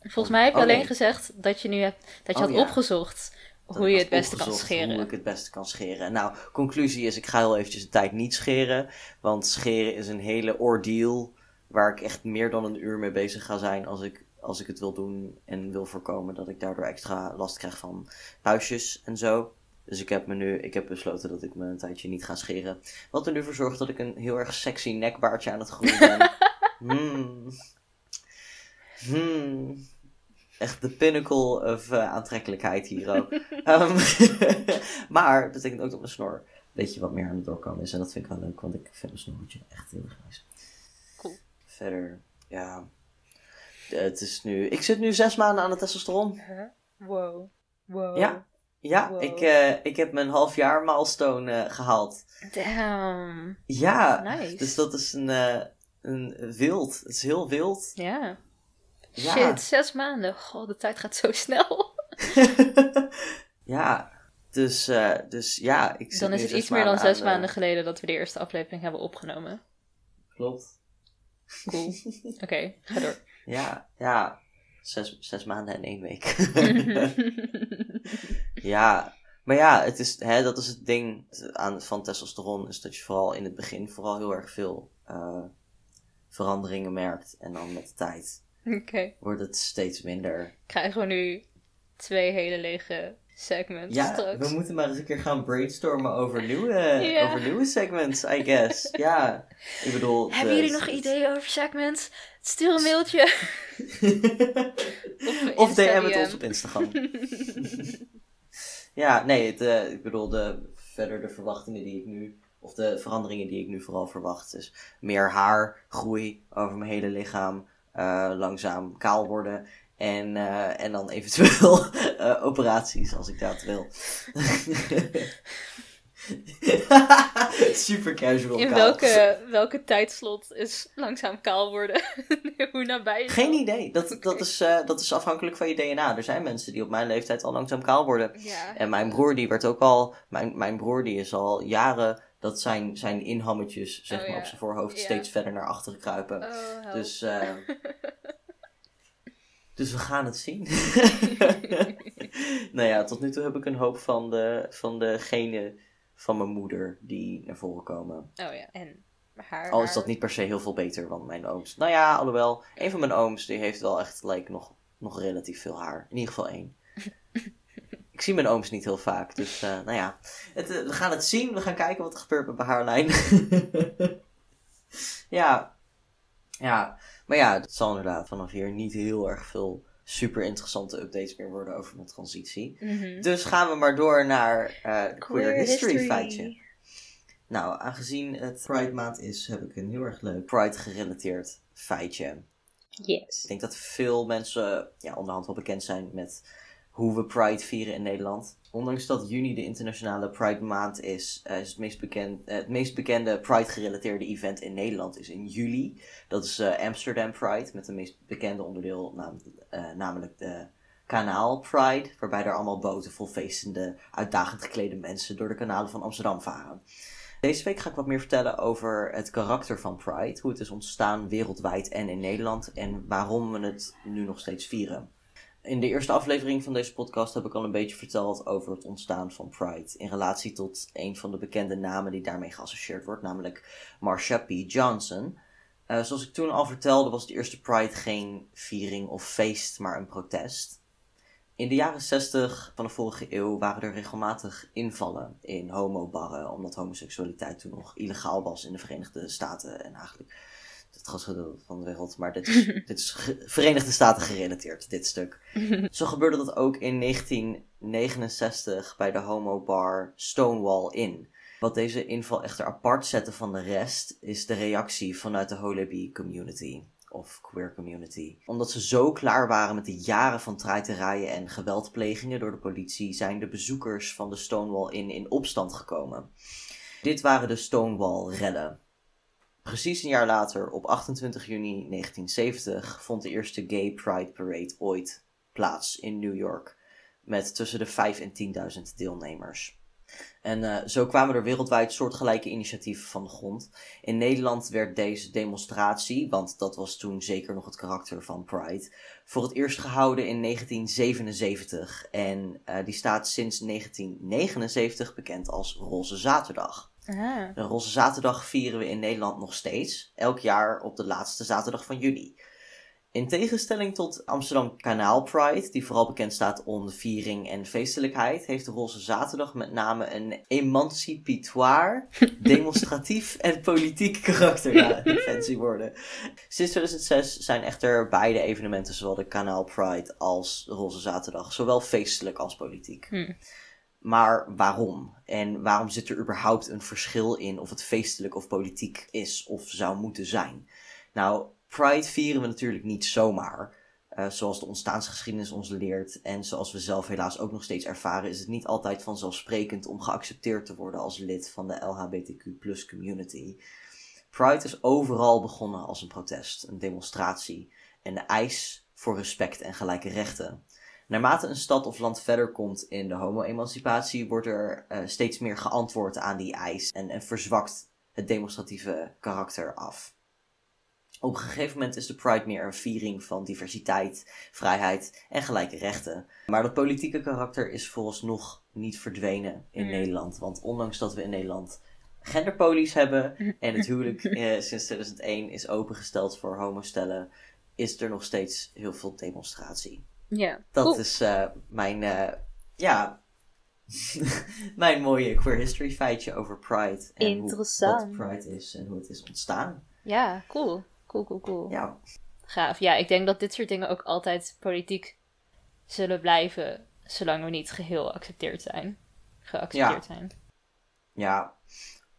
Volgens mij heb je Oh, alleen nee. gezegd dat je nu hebt, dat je Oh, had ja. opgezocht dat hoe je het beste kan scheren. Hoe ik het beste kan scheren. Nou, conclusie is, ik ga heel eventjes een tijd niet scheren. Want scheren is een hele ordeal waar ik echt meer dan een uur mee bezig ga zijn als ik, als ik het wil doen. En wil voorkomen dat ik daardoor extra last krijg van puistjes en zo. Dus ik heb, me nu, ik heb besloten dat ik me een tijdje niet ga scheren. Wat er nu voor zorgt dat ik een heel erg sexy nekbaardje aan het groeien ben. Hmm. Hmm. Echt de pinnacle of eh, aantrekkelijkheid hier ook. Ehm, maar het betekent ook dat mijn snor een beetje wat meer aan het doorkomen is. En dat vind ik wel leuk, want ik vind mijn snorretje echt heel erg nice. Cool. Verder, ja. Het is nu... Ik zit nu zes maanden aan de testosteron. Huh? Wow. Wow. Ja. Ja, Wow. ik, eh, ik heb mijn halfjaar milestone eh, gehaald. Damn. Ja, Nice. dus dat is een, eh, een wild. Het is heel wild. Ja. Ja. Shit, zes maanden. Goh, de tijd gaat zo snel. ja, dus, dus ja, ik zit Dan is het iets meer dan zes aan de- maanden geleden dat we de eerste aflevering hebben opgenomen. Klopt. Cool. Oké, ga door. Ja, ja. Zes, zes maanden en één week. ja, maar ja, het is, hè, dat is het ding aan, van testosteron. Is dat je vooral in het begin vooral heel erg veel uh, veranderingen merkt. En dan met de tijd okay. wordt het steeds minder. Krijgen we nu twee hele lege segments ja, straks. we moeten maar eens een keer gaan brainstormen over nieuwe, over nieuwe segments, I guess. ja, ik bedoel... Hebben jullie nog ideeën over segments? Stuur een mailtje. of DM het ons op Instagram. ja, nee, het, uh, ik bedoel, de, verder de verwachtingen die ik nu... Of de veranderingen die ik nu vooral verwacht. is meer haar, groei over mijn hele lichaam. Uh, langzaam kaal worden. En, uh, en dan eventueel operaties als ik dat wil. Super casual. In welke, welke tijdslot is langzaam kaal worden? Hoe nabij is Geen idee. Dat, okay. dat, is, uh, dat is afhankelijk van je DNA. Er zijn mensen die op mijn leeftijd al langzaam kaal worden. Ja. En mijn broer die werd ook al... Mijn, mijn broer die is al jaren... Dat zijn, zijn inhammetjes zeg oh, maar, ja. op zijn voorhoofd Ja. steeds verder naar achteren kruipen. Oh. Dus, eh, dus we gaan het zien. nou ja, tot nu toe heb ik een hoop van de, van de genen van mijn moeder die naar voren komen. Oh ja, en haar... Al is dat niet per se heel veel beter dan mijn ooms. Nou ja, alhoewel, een van mijn ooms die heeft wel echt like, nog, nog relatief veel haar. In ieder geval één. Ik zie mijn ooms niet heel vaak, dus eh, nou ja. Het, eh, we gaan het zien, we gaan kijken wat er gebeurt met mijn haarlijn. ja. Ja, maar ja, het zal inderdaad vanaf hier niet heel erg veel super interessante updates meer worden over mijn transitie. Mhm. Dus gaan we maar door naar queer, Queer history, history. feitje. Nou, aangezien het Pride maand is, heb ik een heel erg leuk Pride gerelateerd feitje. Yes. Ik denk dat veel mensen ja, onderhand wel bekend zijn met hoe we Pride vieren in Nederland. Ondanks dat juni de internationale Pride maand is, eh, is het meest, bekend, eh, het meest bekende Pride gerelateerde event in Nederland is in juli. Dat is eh, Amsterdam Pride met het meest bekende onderdeel, nam- namelijk de Kanaal Pride. Waarbij er allemaal boten vol feestende, uitdagend geklede mensen door de kanalen van Amsterdam varen. Deze week ga ik wat meer vertellen over het karakter van Pride, hoe het is ontstaan wereldwijd en in Nederland en waarom we het nu nog steeds vieren. In de eerste aflevering van deze podcast heb ik al een beetje verteld over het ontstaan van Pride in relatie tot een van de bekende namen die daarmee geassocieerd wordt, namelijk Marsha P. Johnson. Eh, zoals ik toen al vertelde was de eerste Pride geen viering of feest, maar een protest. In de jaren 60 van de vorige eeuw waren er regelmatig invallen in homobarren, omdat homoseksualiteit toen nog illegaal was in de Verenigde Staten en eigenlijk het van de wereld. Maar dit is, dit is Verenigde Staten gerelateerd, dit stuk. Zo gebeurde dat ook in 1969 bij de homobar Stonewall Inn. Wat deze inval echter apart zette van de rest, is de reactie vanuit de Holeby community. Of queer community. Omdat ze zo klaar waren met de jaren van traiterijen en geweldplegingen door de politie, zijn de bezoekers van de Stonewall Inn in opstand gekomen. Dit waren de Stonewall-rellen. Precies een jaar later, op 28 juni 1970, vond de eerste Gay Pride Parade ooit plaats in New York. Met tussen de 5 en 10.000 deelnemers. En eh, zo kwamen er wereldwijd soortgelijke initiatieven van de grond. In Nederland werd deze demonstratie, want dat was toen zeker nog het karakter van Pride, voor het eerst gehouden in 1977. En eh, die staat sinds 1979 bekend als Roze Zaterdag. Ah. De Roze Zaterdag vieren we in Nederland nog steeds, elk jaar op de laatste zaterdag van juli. In tegenstelling tot Amsterdam Kanaal Pride, die vooral bekend staat om de viering en feestelijkheid, heeft de Roze Zaterdag met name een emancipatoire, demonstratief en politiek karakter. Ja, een fancy woorden. Sinds 2006 zijn echter beide evenementen, zowel de Kanaal Pride als de Roze Zaterdag, zowel feestelijk als politiek. Hm. Maar waarom? En waarom zit er überhaupt een verschil in of het feestelijk of politiek is of zou moeten zijn? Nou, Pride vieren we natuurlijk niet zomaar. Eh, zoals de ontstaansgeschiedenis ons leert en zoals we zelf helaas ook nog steeds ervaren, is het niet altijd vanzelfsprekend om geaccepteerd te worden als lid van de LHBTQ community. Pride is overal begonnen als een protest, een demonstratie en eis voor respect en gelijke rechten. Naarmate een stad of land verder komt in de homo-emancipatie, wordt er eh, steeds meer geantwoord aan die eis en, en verzwakt het demonstratieve karakter af. Op een gegeven moment is de Pride meer een viering van diversiteit, vrijheid en gelijke rechten. Maar dat politieke karakter is vooralsnog niet verdwenen in Mm. Nederland. Want ondanks dat we in Nederland genderpolies hebben en het huwelijk eh, sinds 2001 is opengesteld voor homostellen, is er nog steeds heel veel demonstratie. Ja. Dat is eh, mijn, eh, ja, mijn mooie queer history feitje over Pride. En Interessant. Hoe, wat Pride is en hoe het is ontstaan. Ja, cool. Cool, cool, cool. Ja, Gaaf. Ja, ik denk dat dit soort dingen ook altijd politiek zullen blijven, zolang we niet geheel accepteerd zijn. Geaccepteerd zijn. ja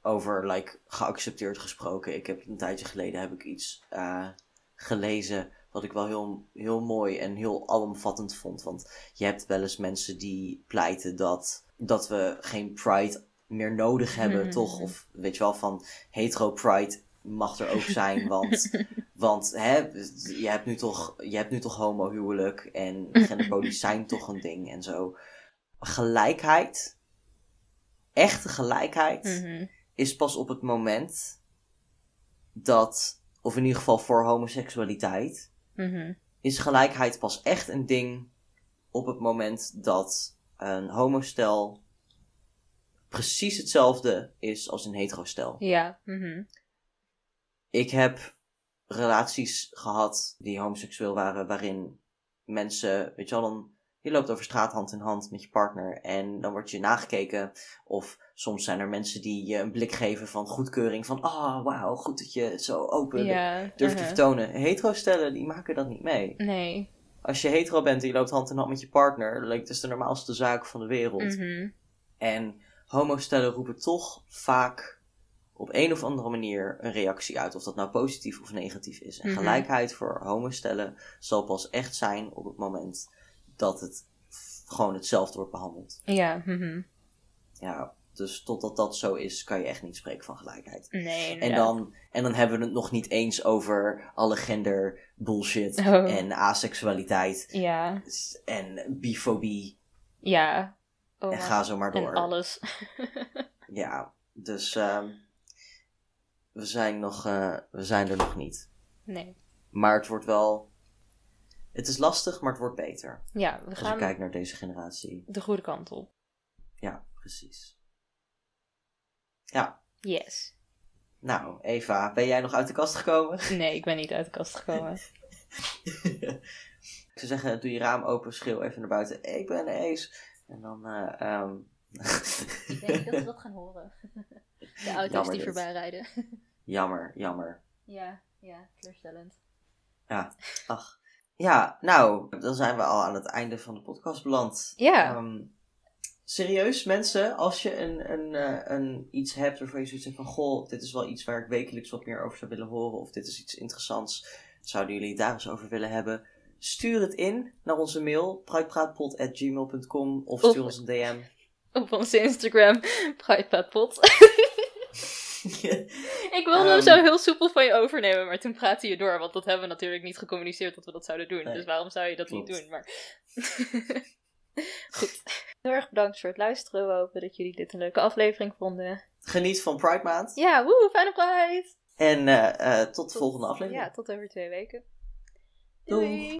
over like, geaccepteerd gesproken. Ik heb een tijdje geleden heb ik iets eh, gelezen wat ik wel heel, heel mooi en heel alomvattend vond. Want je hebt wel eens mensen die pleiten dat, dat we geen pride meer nodig hebben, Mhm. toch? Of weet je wel, van hetero pride mag er ook zijn, want, want hè, je, hebt nu toch, je hebt nu toch homohuwelijk en genderpolies zijn toch een ding en zo. Gelijkheid, echte gelijkheid, Mhm. is pas op het moment dat, of in ieder geval voor homoseksualiteit, Mhm. is gelijkheid pas echt een ding op het moment dat een homostel precies hetzelfde is als een heterostel. Ja. mhm. Ik heb relaties gehad die homoseksueel waren, waarin mensen, weet je wel, dan, je loopt over straat hand in hand met je partner en dan word je nagekeken. Of soms zijn er mensen die je een blik geven van goedkeuring, van, ah, wauw, goed dat je het zo open Ja. durft te uh-huh. vertonen. Hetero-stellen, die maken dat niet mee. Nee. Als je hetero bent en je loopt hand in hand met je partner, dan lijkt het de normaalste zaak van de wereld. Mhm. En homostellen roepen toch vaak op een of andere manier een reactie uit. Of dat nou positief of negatief is. En Mhm. gelijkheid voor homostellen zal pas echt zijn op het moment dat het gewoon hetzelfde wordt behandeld. Ja. mhm. Ja, dus totdat dat zo is, kan je echt niet spreken van gelijkheid. Nee. En dan, en dan hebben we het nog niet eens over alle gender bullshit Oh. en aseksualiteit Ja. en bifobie Ja. Oh, en ga zo maar door. En alles. Ja, dus ehm, we, zijn nog, eh, we zijn er nog niet. Nee. Maar het wordt wel. Het is lastig, maar het wordt beter. Ja, we Als gaan ik kijk naar deze generatie. de goede kant op. Ja, precies. Ja, Yes. nou, Eva, ben jij nog uit de kast gekomen? Nee, ik ben niet uit de kast gekomen. ik zou zeggen, doe je raam open, schreeuw even naar buiten. Ik ben Ace. En dan. eh, ehm, Ik denk dat we dat gaan horen. De auto's Jammer die dit. voorbij rijden. jammer, jammer. Ja, ja, teleurstellend. Ach. Ja, nou, dan zijn we al aan het einde van de podcast beland. Ja. Ehm, serieus, mensen, als je een, een, eh, een, iets hebt waarvan je zoiets hebt van... Goh, dit is wel iets waar ik wekelijks wat meer over zou willen horen. Of dit is iets interessants. Zouden jullie het daar eens over willen hebben? Stuur het in naar onze mail, pruikpraatpot.gmail.com. Of stuur Of- ons een DM. Op onze Instagram, Pridepadpot. Ik wilde hem Ehm. zo heel soepel van je overnemen, maar toen praatte je door. Want dat hebben we natuurlijk niet gecommuniceerd dat we dat zouden doen. Nee. Dus waarom zou je dat Klopt. niet doen? Maar... Goed. Heel erg bedankt voor het luisteren. We hopen dat jullie dit een leuke aflevering vonden. Geniet van Pride Maand. Ja, woe, fijne Pride! En eh, eh, tot de volgende aflevering. Ja, tot over twee weken. Doei. Doei.